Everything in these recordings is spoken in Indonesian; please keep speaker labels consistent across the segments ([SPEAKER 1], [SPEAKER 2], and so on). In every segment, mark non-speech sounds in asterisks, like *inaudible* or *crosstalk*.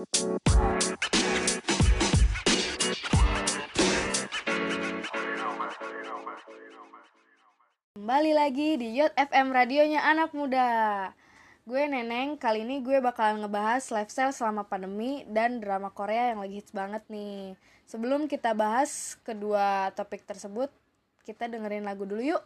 [SPEAKER 1] Kembali lagi di Yot FM radionya anak muda. Gue Neneng, kali ini gue bakalan ngebahas lifestyle selama pandemi dan drama Korea yang lagi hits banget nih. Sebelum kita bahas kedua topik tersebut, kita dengerin lagu dulu yuk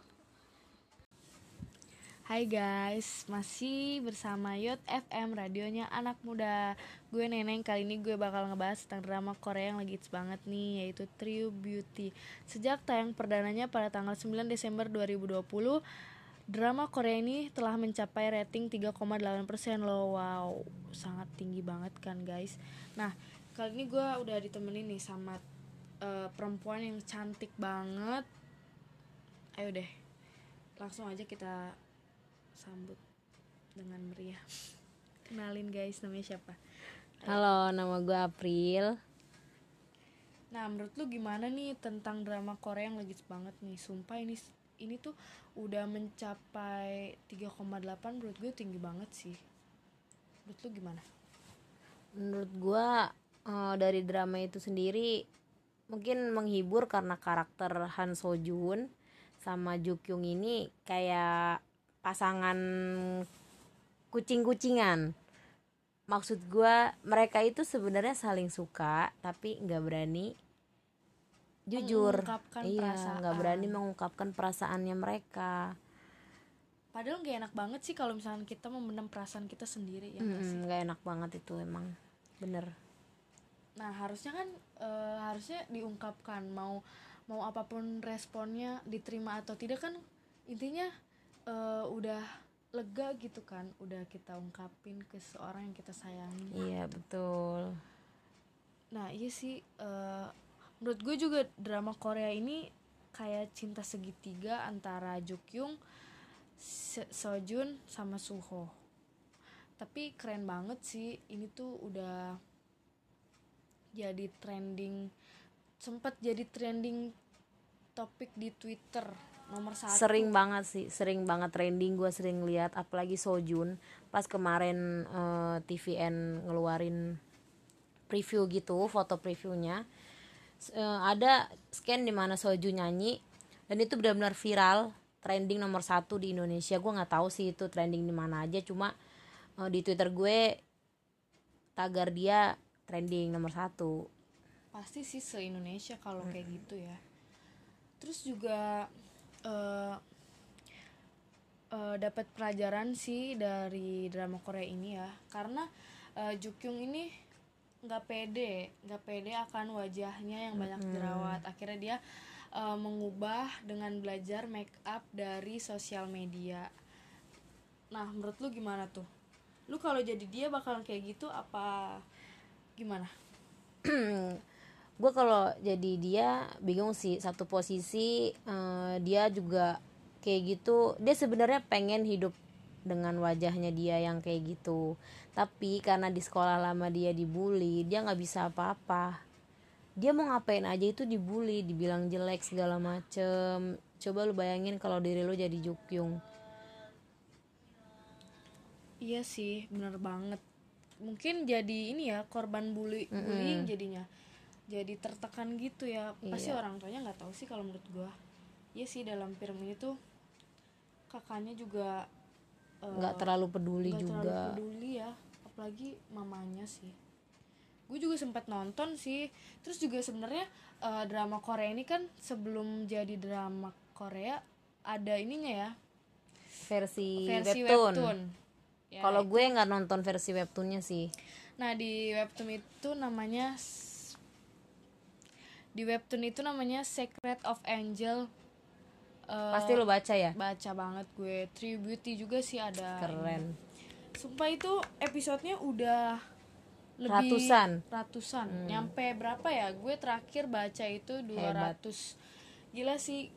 [SPEAKER 1] Hai guys, masih bersama Yot FM radionya anak muda. Gue Neneng, kali ini gue bakal ngebahas tentang drama Korea yang lagi hits banget nih Yaitu True Beauty. Sejak tayang perdananya pada tanggal 9 Desember 2020 Drama Korea ini telah mencapai rating 3,8% loh. Wow, sangat tinggi banget kan guys? Nah, kali ini gue udah ditemenin nih sama uh, perempuan yang cantik banget. Ayo deh, langsung aja kita sambut dengan meriah. Kenalin guys namanya siapa?
[SPEAKER 2] Halo, nama gue April.
[SPEAKER 1] nah menurut lu gimana nih tentang drama Korea yang lagi banget nih? Sumpah ini ini tuh udah mencapai 3,8 menurut gue tinggi banget sih. Menurut lu gimana?
[SPEAKER 2] Menurut gue eh, dari drama itu sendiri mungkin menghibur karena karakter Han So Jun sama Ju Kyung ini kayak pasangan kucing-kucingan. Maksud gue mereka itu sebenarnya saling suka tapi nggak berani jujur. Iya, nggak berani mengungkapkan perasaannya mereka.
[SPEAKER 1] padahal gak enak banget sih kalau misalnya kita memendam perasaan kita sendiri ya nggak sih?
[SPEAKER 2] Mm-mm, nggak enak banget itu emang bener.
[SPEAKER 1] nah harusnya kan eh, harusnya diungkapkan mau mau apa pun responnya diterima atau tidak kan intinya eh, udah lega gitu kan udah kita ungkapin ke seorang yang kita sayangi.
[SPEAKER 2] Iya betul.
[SPEAKER 1] nah iya sih eh, menurut gue juga drama Korea ini kayak cinta segitiga antara Jukyung, Sojun sama Suho tapi keren banget sih ini tuh udah jadi trending sempat jadi trending topik di Twitter nomor satu
[SPEAKER 2] Sering banget sih, sering banget trending gue sering lihat apalagi Sojun pas kemarin eh, TVN ngeluarin preview gitu, foto previewnya. Eh, ada scan di mana Sojun nyanyi dan itu benar-benar viral, trending nomor satu di Indonesia. Gue nggak tahu sih itu trending di mana aja, cuma eh, di Twitter gue tagar dia trending nomor satu.
[SPEAKER 1] pasti sih se Indonesia kalau kayak gitu ya terus juga eh eh, dapat pelajaran sih dari drama Korea ini ya. Karena eh, Jukyung ini nggak pede nggak pede akan wajahnya yang banyak jerawat. Akhirnya dia eh, mengubah dengan belajar make up dari sosial media. Nah menurut lu gimana tuh? Lu kalau jadi dia bakal kayak gitu apa gimana *clears throat*
[SPEAKER 2] gue kalau jadi dia bingung sih. Satu posisi eh, dia juga kayak gitu. Dia sebenarnya pengen hidup dengan wajahnya dia yang kayak gitu. Tapi karena di sekolah lama dia dibully dia nggak bisa apa-apa. Dia mau ngapain aja itu dibully dibilang jelek segala macem. Coba lu bayangin kalau diri lu jadi Jukyung.
[SPEAKER 1] Iya sih, bener banget. Mungkin jadi ini ya korban bully bullying jadinya. Jadi tertekan gitu ya. Pasti
[SPEAKER 2] Iya.
[SPEAKER 1] orang tuanya nggak tahu sih kalau menurut gua. Iya sih dalam film ini tuh kakaknya juga eh,
[SPEAKER 2] nggak terlalu peduli
[SPEAKER 1] nggak
[SPEAKER 2] juga
[SPEAKER 1] terlalu peduli ya, apalagi mamanya sih. Gue juga sempat nonton sih. Terus juga sebenarnya eh, drama Korea ini kan sebelum jadi drama Korea ada ininya ya,
[SPEAKER 2] versi,
[SPEAKER 1] versi
[SPEAKER 2] webtoon,
[SPEAKER 1] webtoon. Ya,
[SPEAKER 2] kalau gue nggak nonton versi webtoonnya sih
[SPEAKER 1] Nah di webtoon itu namanya di webtoon itu namanya Secret of Angel. Eh,
[SPEAKER 2] pasti lu baca ya
[SPEAKER 1] baca banget gue. True Beauty juga sih ada.
[SPEAKER 2] keren
[SPEAKER 1] Sumpah itu episodenya udah lebih
[SPEAKER 2] Ratusan. Hmm.
[SPEAKER 1] Ratusan. Nyampe berapa ya? Gue terakhir baca itu 200. Gila sih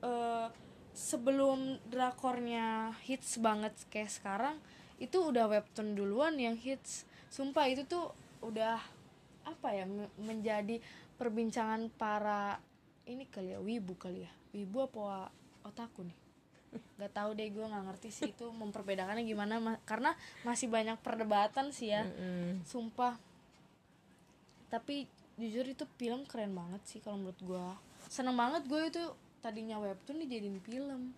[SPEAKER 1] eh, sebelum drakornya hits banget kayak sekarang itu udah webtoon duluan yang hits. Sumpah itu tuh udah apa ya me- menjadi perbincangan para ini kali ya wibu kali ya. Wibu apa otaku nih? Nggak tahu deh gue nggak ngerti sih itu memperbedakannya gimana ma- karena masih banyak perdebatan sih ya.
[SPEAKER 2] Mm-mm.
[SPEAKER 1] sumpah. Tapi jujur itu film keren banget sih kalau menurut gue seneng banget gue itu tadinya webtoon dijadiin film.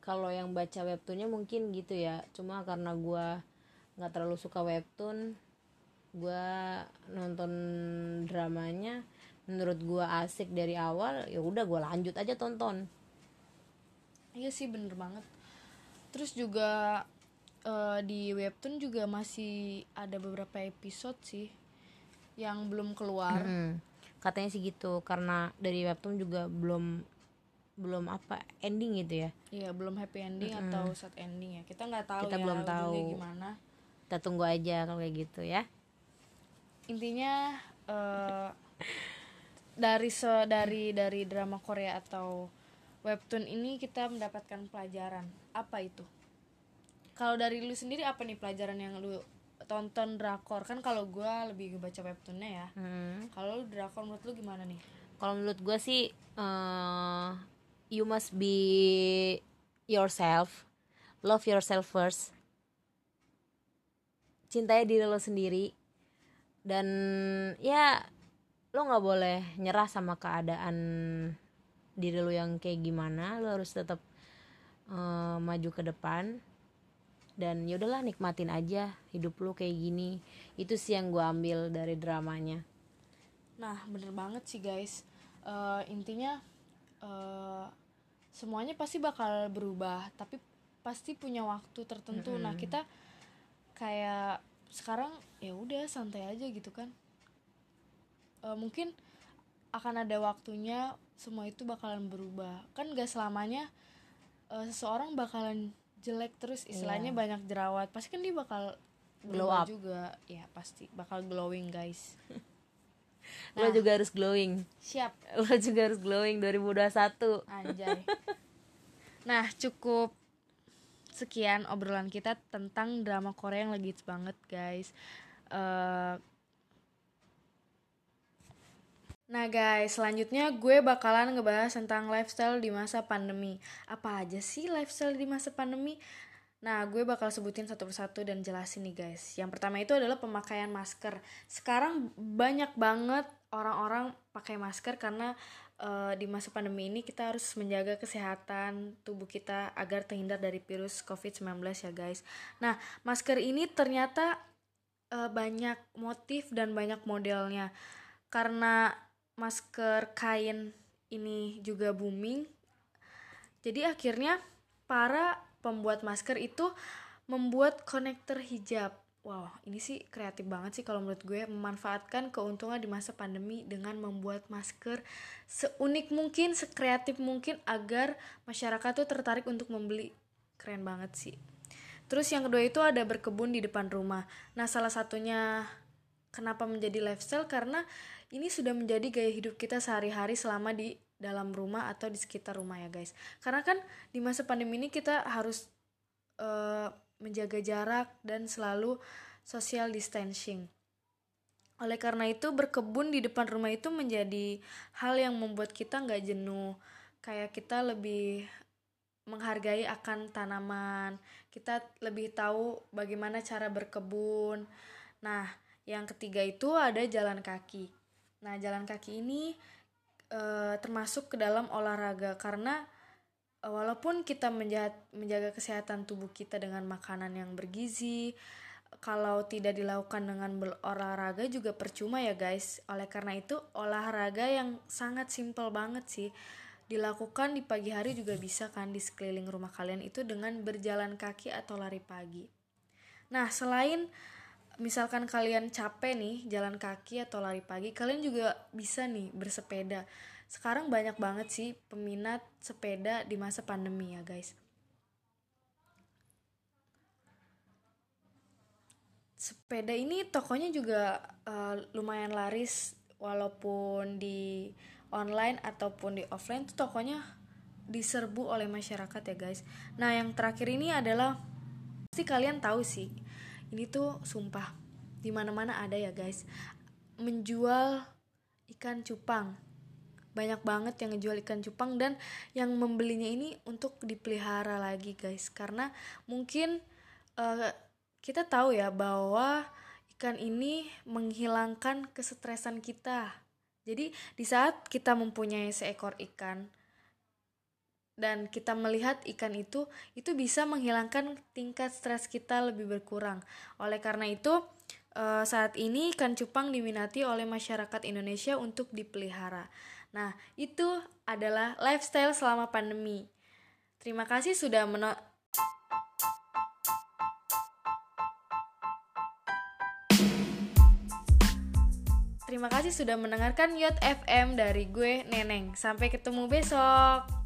[SPEAKER 2] Kalau yang baca webtoonnya mungkin gitu ya. Cuma karena gua nggak terlalu suka webtoon gua nonton dramanya menurut gua asik dari awal ya udah gua lanjut aja tonton.
[SPEAKER 1] Iya sih bener banget. Terus juga eh, di webtoon juga masih ada beberapa episode sih yang belum keluar.
[SPEAKER 2] Hmm, katanya sih gitu karena dari webtoon juga belum belum apa ending gitu ya?
[SPEAKER 1] Iya belum happy ending atau sad ending ya. Kita nggak tahu
[SPEAKER 2] Kita
[SPEAKER 1] ya
[SPEAKER 2] belum tahu.
[SPEAKER 1] gimana.
[SPEAKER 2] Kita tunggu aja kalau kayak gitu ya
[SPEAKER 1] intinya eh, dari se dari dari drama Korea atau webtoon ini kita mendapatkan pelajaran. Apa itu? Kalau dari lu sendiri apa nih pelajaran yang lu tonton drakor? Kan kalau gua lebih baca webtoonnya ya.
[SPEAKER 2] Hmm.
[SPEAKER 1] kalau lu drakor menurut lu gimana nih?
[SPEAKER 2] Kalau menurut gue sih eh, you must be yourself. Love yourself first. Cintai diri lo sendiri dan ya lo nggak boleh nyerah sama keadaan diri lo yang kayak gimana. Lo harus tetap eh, maju ke depan. Dan ya udahlah nikmatin aja hidup lo kayak gini. Itu sih yang gue ambil dari dramanya.
[SPEAKER 1] Nah, bener banget sih guys. Eh, intinya eh, semuanya pasti bakal berubah, tapi pasti punya waktu tertentu. Nah, kita kayak sekarang ya udah santai aja gitu kan. Eh, mungkin akan ada waktunya semua itu bakalan berubah. Kan gak selamanya eh, seseorang bakalan jelek terus istilahnya banyak jerawat. Pasti kan dia bakal
[SPEAKER 2] Glow up.
[SPEAKER 1] juga. Ya, pasti bakal glowing, guys. *laughs* *laughs*
[SPEAKER 2] lo juga harus glowing
[SPEAKER 1] Siap.
[SPEAKER 2] lo juga harus glowing 2021
[SPEAKER 1] Anjay. *laughs* Nah, cukup sekian obrolan kita tentang drama Korea yang lagi banget, guys. Eh, Nah guys, selanjutnya gue bakalan ngebahas tentang lifestyle di masa pandemi. Apa aja sih lifestyle di masa pandemi? Nah, gue bakal sebutin satu persatu dan jelasin nih guys. Yang pertama itu adalah pemakaian masker. Sekarang banyak banget orang-orang pakai masker karena eh, di masa pandemi ini kita harus menjaga kesehatan tubuh kita agar terhindar dari virus COVID-19 ya guys. Nah, masker ini ternyata eh, banyak motif dan banyak modelnya. Karena masker kain ini juga booming, jadi akhirnya para pembuat masker itu membuat konektor hijab. Wow, ini sih kreatif banget sih kalau menurut gue memanfaatkan keuntungan di masa pandemi dengan membuat masker seunik mungkin, sekreatif mungkin agar masyarakat tuh tertarik untuk membeli. Keren banget sih. Terus yang kedua itu ada berkebun di depan rumah. Nah, salah satunya kenapa menjadi lifestyle karena ini sudah menjadi gaya hidup kita sehari-hari selama di dalam rumah atau di sekitar rumah ya guys. Karena kan di masa pandemi ini kita harus eh, menjaga jarak dan selalu social distancing. Oleh karena itu berkebun di depan rumah itu menjadi hal yang membuat kita nggak jenuh. Kayak kita lebih menghargai akan tanaman. Kita lebih tahu bagaimana cara berkebun. Nah, yang ketiga itu ada jalan kaki. Nah, jalan kaki ini eh, termasuk ke dalam olahraga karena walaupun kita menjaga, menjaga kesehatan tubuh kita dengan makanan yang bergizi, kalau tidak dilakukan dengan berolahraga juga percuma ya guys. Oleh karena itu, olahraga yang sangat simpel banget sih dilakukan di pagi hari juga bisa kan di sekeliling rumah kalian itu dengan berjalan kaki atau lari pagi. Nah, selain misalkan kalian capek nih jalan kaki atau lari pagi, kalian juga bisa nih bersepeda. Sekarang banyak banget sih peminat sepeda di masa pandemi ya, guys. Sepeda ini tokonya juga eh, lumayan laris walaupun di online ataupun di offline tuh tokonya diserbu oleh masyarakat ya, guys. Nah, yang terakhir ini adalah pasti kalian tahu sih ini tuh sumpah di mana mana ada ya guys menjual ikan cupang banyak banget yang ngejual ikan cupang dan yang membelinya ini untuk dipelihara lagi guys karena mungkin eh, kita tahu ya bahwa ikan ini menghilangkan kesetresan kita. Jadi di saat kita mempunyai seekor ikan dan kita melihat ikan itu itu bisa menghilangkan tingkat stres kita lebih berkurang. Oleh karena itu eh, saat ini ikan cupang diminati oleh masyarakat Indonesia untuk dipelihara. Nah, itu adalah lifestyle selama pandemi. Terima kasih sudah menonton Terima kasih sudah mendengarkan Yot FM dari gue Neneng. Sampai ketemu besok.